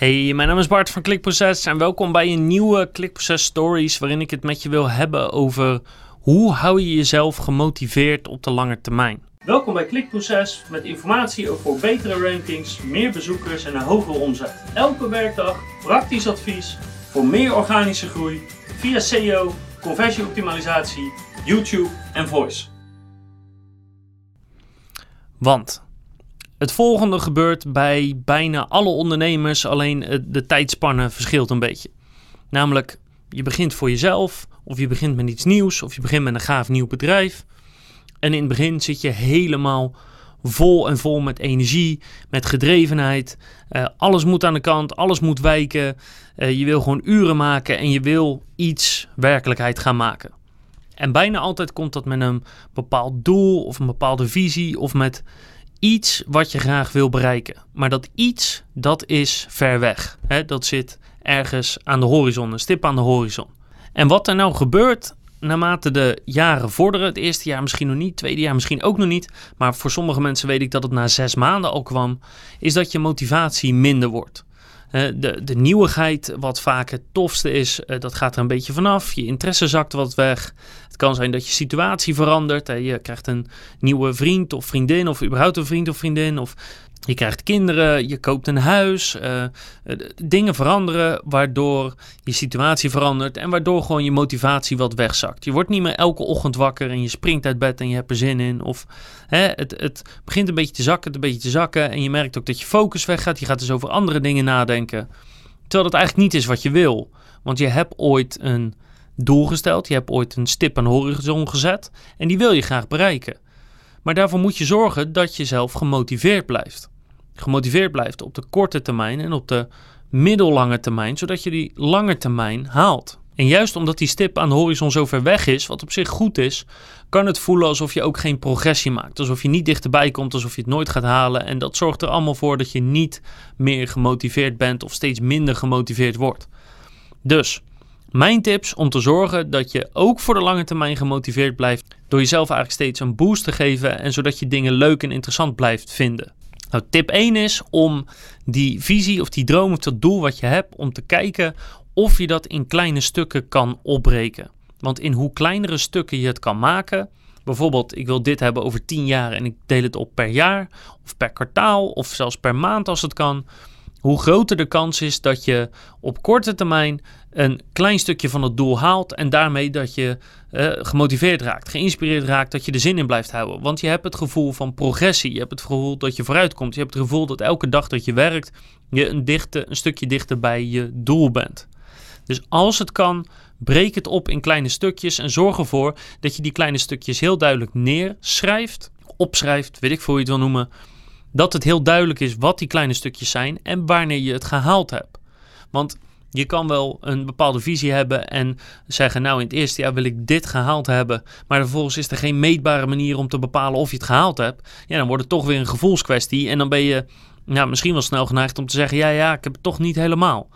Hey, mijn naam is Bart van Klikproces en welkom bij een nieuwe Klikproces Stories waarin ik het met je wil hebben over hoe hou je jezelf gemotiveerd op de lange termijn. Welkom bij Klikproces met informatie over betere rankings, meer bezoekers en een hogere omzet. Elke werkdag praktisch advies voor meer organische groei via SEO, conversieoptimalisatie, YouTube en voice. Want het volgende gebeurt bij bijna alle ondernemers, alleen de tijdspanne verschilt een beetje. Namelijk, je begint voor jezelf, of je begint met iets nieuws, of je begint met een gaaf nieuw bedrijf. En in het begin zit je helemaal vol en vol met energie, met gedrevenheid. Uh, alles moet aan de kant, alles moet wijken. Uh, je wil gewoon uren maken en je wil iets werkelijkheid gaan maken. En bijna altijd komt dat met een bepaald doel of een bepaalde visie of met iets wat je graag wil bereiken. Maar dat iets, dat is ver weg. Hè? Dat zit ergens aan de horizon, een stip aan de horizon. En wat er nou gebeurt naarmate de jaren vorderen, het eerste jaar misschien nog niet, het tweede jaar misschien ook nog niet, maar voor sommige mensen weet ik dat het na zes maanden al kwam, is dat je motivatie minder wordt. De, de nieuwigheid, wat vaak het tofste is, eh, dat gaat er een beetje vanaf. Je interesse zakt wat weg. Het kan zijn dat je situatie verandert. Je krijgt een nieuwe vriend of vriendin, of überhaupt een vriend of vriendin. Of je krijgt kinderen, je koopt een huis, uh, dingen veranderen waardoor je situatie verandert en waardoor gewoon je motivatie wat wegzakt. Je wordt niet meer elke ochtend wakker en je springt uit bed en je hebt er zin in. Of hè, het, het begint een beetje te zakken, een beetje te zakken en je merkt ook dat je focus weggaat. Je gaat dus over andere dingen nadenken. Terwijl dat eigenlijk niet is wat je wil. Want je hebt ooit een doel gesteld, je hebt ooit een stip aan horizon gezet en die wil je graag bereiken. Maar daarvoor moet je zorgen dat je zelf gemotiveerd blijft gemotiveerd blijft op de korte termijn en op de middellange termijn, zodat je die lange termijn haalt. En juist omdat die stip aan de horizon zo ver weg is, wat op zich goed is, kan het voelen alsof je ook geen progressie maakt. Alsof je niet dichterbij komt, alsof je het nooit gaat halen. En dat zorgt er allemaal voor dat je niet meer gemotiveerd bent of steeds minder gemotiveerd wordt. Dus mijn tips om te zorgen dat je ook voor de lange termijn gemotiveerd blijft, door jezelf eigenlijk steeds een boost te geven en zodat je dingen leuk en interessant blijft vinden. Nou, tip 1 is om die visie of die droom of dat doel wat je hebt, om te kijken of je dat in kleine stukken kan opbreken. Want in hoe kleinere stukken je het kan maken, bijvoorbeeld ik wil dit hebben over 10 jaar en ik deel het op per jaar of per kwartaal of zelfs per maand als het kan, hoe groter de kans is dat je op korte termijn een klein stukje van het doel haalt en daarmee dat je uh, gemotiveerd raakt, geïnspireerd raakt, dat je er zin in blijft houden. Want je hebt het gevoel van progressie, je hebt het gevoel dat je vooruitkomt, je hebt het gevoel dat elke dag dat je werkt, je een, dichte, een stukje dichter bij je doel bent. Dus als het kan, breek het op in kleine stukjes en zorg ervoor dat je die kleine stukjes heel duidelijk neerschrijft, opschrijft, weet ik veel hoe je het wil noemen, dat het heel duidelijk is wat die kleine stukjes zijn en wanneer je het gehaald hebt. Want je kan wel een bepaalde visie hebben en zeggen, nou in het eerste jaar wil ik dit gehaald hebben, maar vervolgens is er geen meetbare manier om te bepalen of je het gehaald hebt. Ja, dan wordt het toch weer een gevoelskwestie en dan ben je nou, misschien wel snel geneigd om te zeggen, ja, ja, ik heb het toch niet helemaal.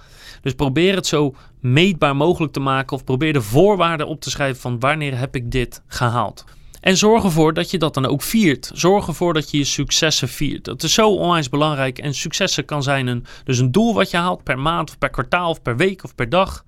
Dus probeer het zo meetbaar mogelijk te maken of probeer de voorwaarden op te schrijven van wanneer heb ik dit gehaald. En zorg ervoor dat je dat dan ook viert. Zorg ervoor dat je je successen viert. Dat is zo onwijs belangrijk. En successen kan zijn een, dus een doel wat je haalt per maand of per kwartaal of per week of per dag.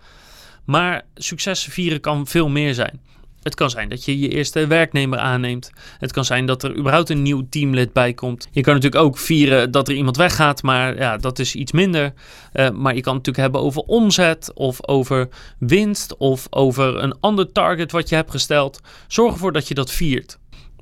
Maar successen vieren kan veel meer zijn. Het kan zijn dat je je eerste werknemer aanneemt. Het kan zijn dat er überhaupt een nieuw teamlid bij komt. Je kan natuurlijk ook vieren dat er iemand weggaat, maar ja, dat is iets minder. Uh, maar je kan het natuurlijk hebben over omzet of over winst of over een ander target wat je hebt gesteld. Zorg ervoor dat je dat viert.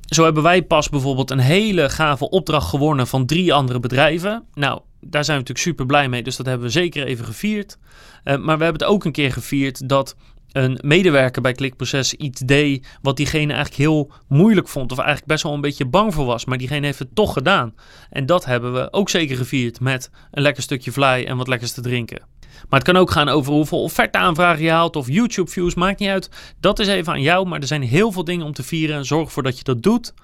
Zo hebben wij pas bijvoorbeeld een hele gave opdracht gewonnen van drie andere bedrijven. Nou, daar zijn we natuurlijk super blij mee, dus dat hebben we zeker even gevierd. Uh, maar we hebben het ook een keer gevierd dat een medewerker bij Klikproces iets deed wat diegene eigenlijk heel moeilijk vond of eigenlijk best wel een beetje bang voor was, maar diegene heeft het toch gedaan. En dat hebben we ook zeker gevierd met een lekker stukje vlei en wat lekkers te drinken. Maar het kan ook gaan over hoeveel offerte-aanvragen je haalt of YouTube-views, maakt niet uit. Dat is even aan jou, maar er zijn heel veel dingen om te vieren. Zorg ervoor dat je dat doet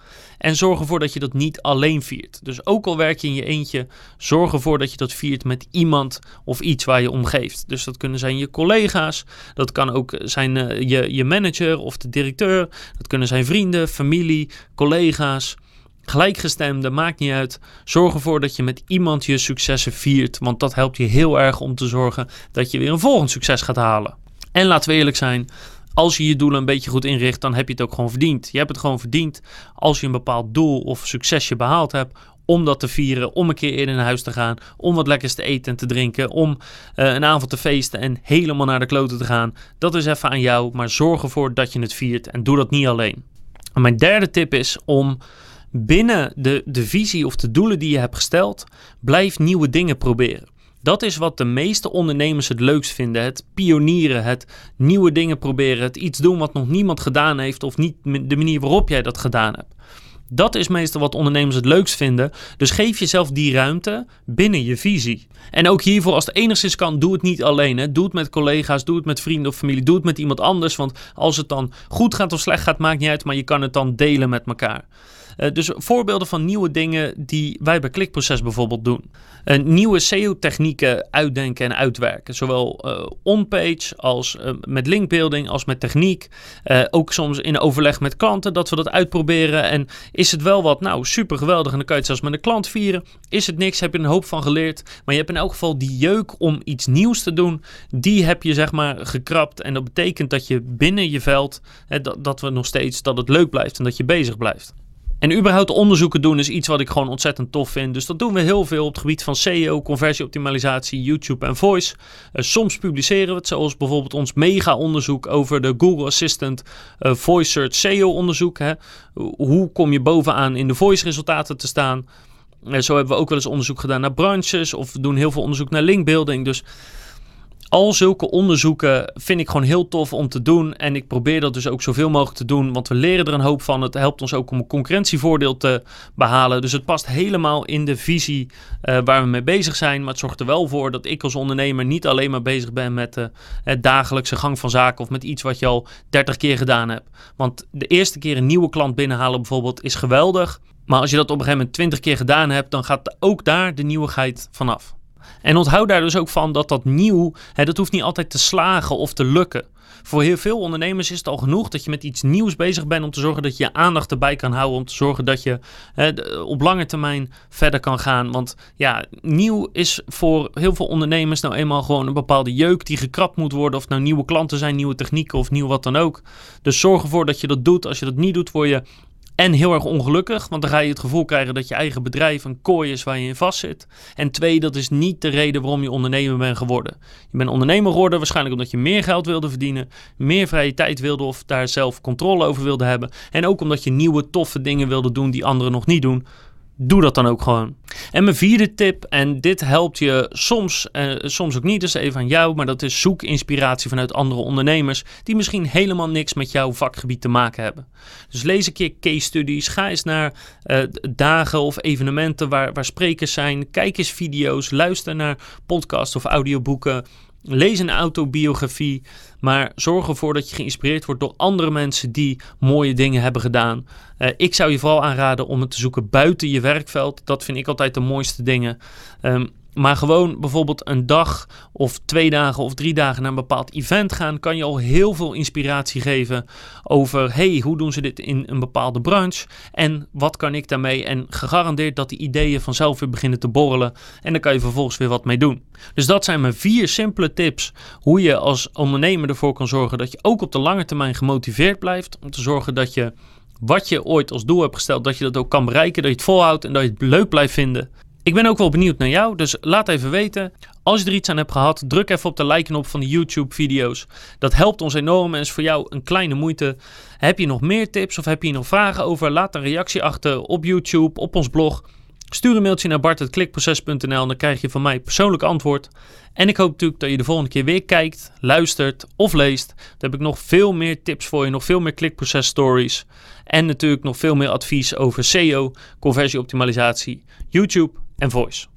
en zorg ervoor dat je dat niet alleen viert. Dus ook al werk je in je eentje, zorg ervoor dat je dat viert met iemand of iets waar je om geeft. Dus dat kunnen zijn je collega's, dat kan ook zijn uh, je, je manager of de directeur, dat kunnen zijn vrienden, familie, collega's. Gelijkgestemde, maakt niet uit. Zorg ervoor dat je met iemand je successen viert, want dat helpt je heel erg om te zorgen dat je weer een volgend succes gaat halen. En laten we eerlijk zijn, als je je doelen een beetje goed inricht, dan heb je het ook gewoon verdiend. Je hebt het gewoon verdiend als je een bepaald doel of succesje behaald hebt, om dat te vieren, om een keer eerder naar huis te gaan, om wat lekkers te eten en te drinken, om uh, een avond te feesten en helemaal naar de kloten te gaan. Dat is even aan jou, maar zorg ervoor dat je het viert en doe dat niet alleen. En mijn derde tip is om binnen de, de visie of de doelen die je hebt gesteld, blijf nieuwe dingen proberen. Dat is wat de meeste ondernemers het leukst vinden. Het pionieren, het nieuwe dingen proberen, het iets doen wat nog niemand gedaan heeft of niet de manier waarop jij dat gedaan hebt. Dat is meestal wat ondernemers het leukst vinden. Dus geef jezelf die ruimte binnen je visie. En ook hiervoor, als het enigszins kan, doe het niet alleen. Hè. Doe het met collega's, doe het met vrienden of familie, doe het met iemand anders. Want als het dan goed gaat of slecht gaat, maakt niet uit, maar je kan het dan delen met elkaar. Uh, dus voorbeelden van nieuwe dingen die wij bij Klikproces bijvoorbeeld doen. Uh, nieuwe SEO-technieken uitdenken en uitwerken. Zowel uh, on-page als met linkbuilding als met techniek. ook soms in overleg met klanten dat we dat uitproberen. En is het wel wat, nou super geweldig en dan kan je het zelfs met een klant vieren. Is het niks, heb je een hoop van geleerd. Maar je hebt in elk geval die jeuk om iets nieuws te doen. Die heb je zeg maar gekrapt. En dat betekent dat je binnen je veld, hè, dat, dat we nog steeds, dat het leuk blijft en dat je bezig blijft. En überhaupt onderzoeken doen is iets wat ik gewoon ontzettend tof vind. Dus dat doen we heel veel op het gebied van SEO, conversieoptimalisatie, YouTube en voice. Uh, soms publiceren we het, zoals bijvoorbeeld ons mega-onderzoek over de Google Assistant uh, Voice Search SEO onderzoek. Hè. Hoe kom je bovenaan in de voice resultaten te staan? Uh, zo hebben we ook wel eens onderzoek gedaan naar branches of we doen heel veel onderzoek naar linkbuilding. Dus al zulke onderzoeken vind ik gewoon heel tof om te doen. En ik probeer dat dus ook zoveel mogelijk te doen, want we leren er een hoop van. Het helpt ons ook om een concurrentievoordeel te behalen. Dus het past helemaal in de visie uh, waar we mee bezig zijn. Maar het zorgt er wel voor dat ik als ondernemer niet alleen maar bezig ben met uh, het dagelijkse gang van zaken of met iets wat je al 30 keer gedaan hebt. Want de eerste keer een nieuwe klant binnenhalen bijvoorbeeld is geweldig. Maar als je dat op een gegeven moment 20 keer gedaan hebt, dan gaat ook daar de nieuwigheid vanaf. En onthoud daar dus ook van dat dat nieuw, hè, dat hoeft niet altijd te slagen of te lukken. Voor heel veel ondernemers is het al genoeg dat je met iets nieuws bezig bent om te zorgen dat je je aandacht erbij kan houden. Om te zorgen dat je hè, op lange termijn verder kan gaan. Want ja, nieuw is voor heel veel ondernemers nou eenmaal gewoon een bepaalde jeuk die gekrapt moet worden. Of nou nieuwe klanten zijn, nieuwe technieken of nieuw wat dan ook. Dus zorg ervoor dat je dat doet. Als je dat niet doet, word je en heel erg ongelukkig, want dan ga je het gevoel krijgen dat je eigen bedrijf een kooi is waar je in vast zit. En twee, dat is niet de reden waarom je ondernemer bent geworden. Je bent ondernemer geworden waarschijnlijk omdat je meer geld wilde verdienen, meer vrije tijd wilde of daar zelf controle over wilde hebben. En ook omdat je nieuwe toffe dingen wilde doen die anderen nog niet doen doe dat dan ook gewoon. En mijn vierde tip, en dit helpt je soms, eh, soms ook niet, dus even aan jou, maar dat is zoek inspiratie vanuit andere ondernemers die misschien helemaal niks met jouw vakgebied te maken hebben. Dus lees een keer case studies, ga eens naar uh, dagen of evenementen waar, waar sprekers zijn, kijk eens video's, luister naar podcasts of audioboeken. Lees een autobiografie, maar zorg ervoor dat je geïnspireerd wordt door andere mensen die mooie dingen hebben gedaan. Uh, ik zou je vooral aanraden om het te zoeken buiten je werkveld. Dat vind ik altijd de mooiste dingen. Um, maar gewoon bijvoorbeeld een dag of twee dagen of drie dagen naar een bepaald event gaan, kan je al heel veel inspiratie geven over, hey, hoe doen ze dit in een bepaalde branche en wat kan ik daarmee? En gegarandeerd dat die ideeën vanzelf weer beginnen te borrelen en dan kan je vervolgens weer wat mee doen. Dus dat zijn mijn vier simpele tips hoe je als ondernemer ervoor kan zorgen dat je ook op de lange termijn gemotiveerd blijft, om te zorgen dat je wat je ooit als doel hebt gesteld, dat je dat ook kan bereiken, dat je het volhoudt en dat je het leuk blijft vinden. Ik ben ook wel benieuwd naar jou, dus laat even weten. Als je er iets aan hebt gehad, druk even op de like-knop van de YouTube-video's. Dat helpt ons enorm en is voor jou een kleine moeite. Heb je nog meer tips of heb je nog vragen over? Laat een reactie achter op YouTube, op ons blog. Stuur een mailtje naar bart.klikproces.nl en dan krijg je van mij persoonlijk antwoord. En ik hoop natuurlijk dat je de volgende keer weer kijkt, luistert of leest. Dan heb ik nog veel meer tips voor je, nog veel meer klikproces stories. En natuurlijk nog veel meer advies over SEO, conversieoptimalisatie, YouTube en voice.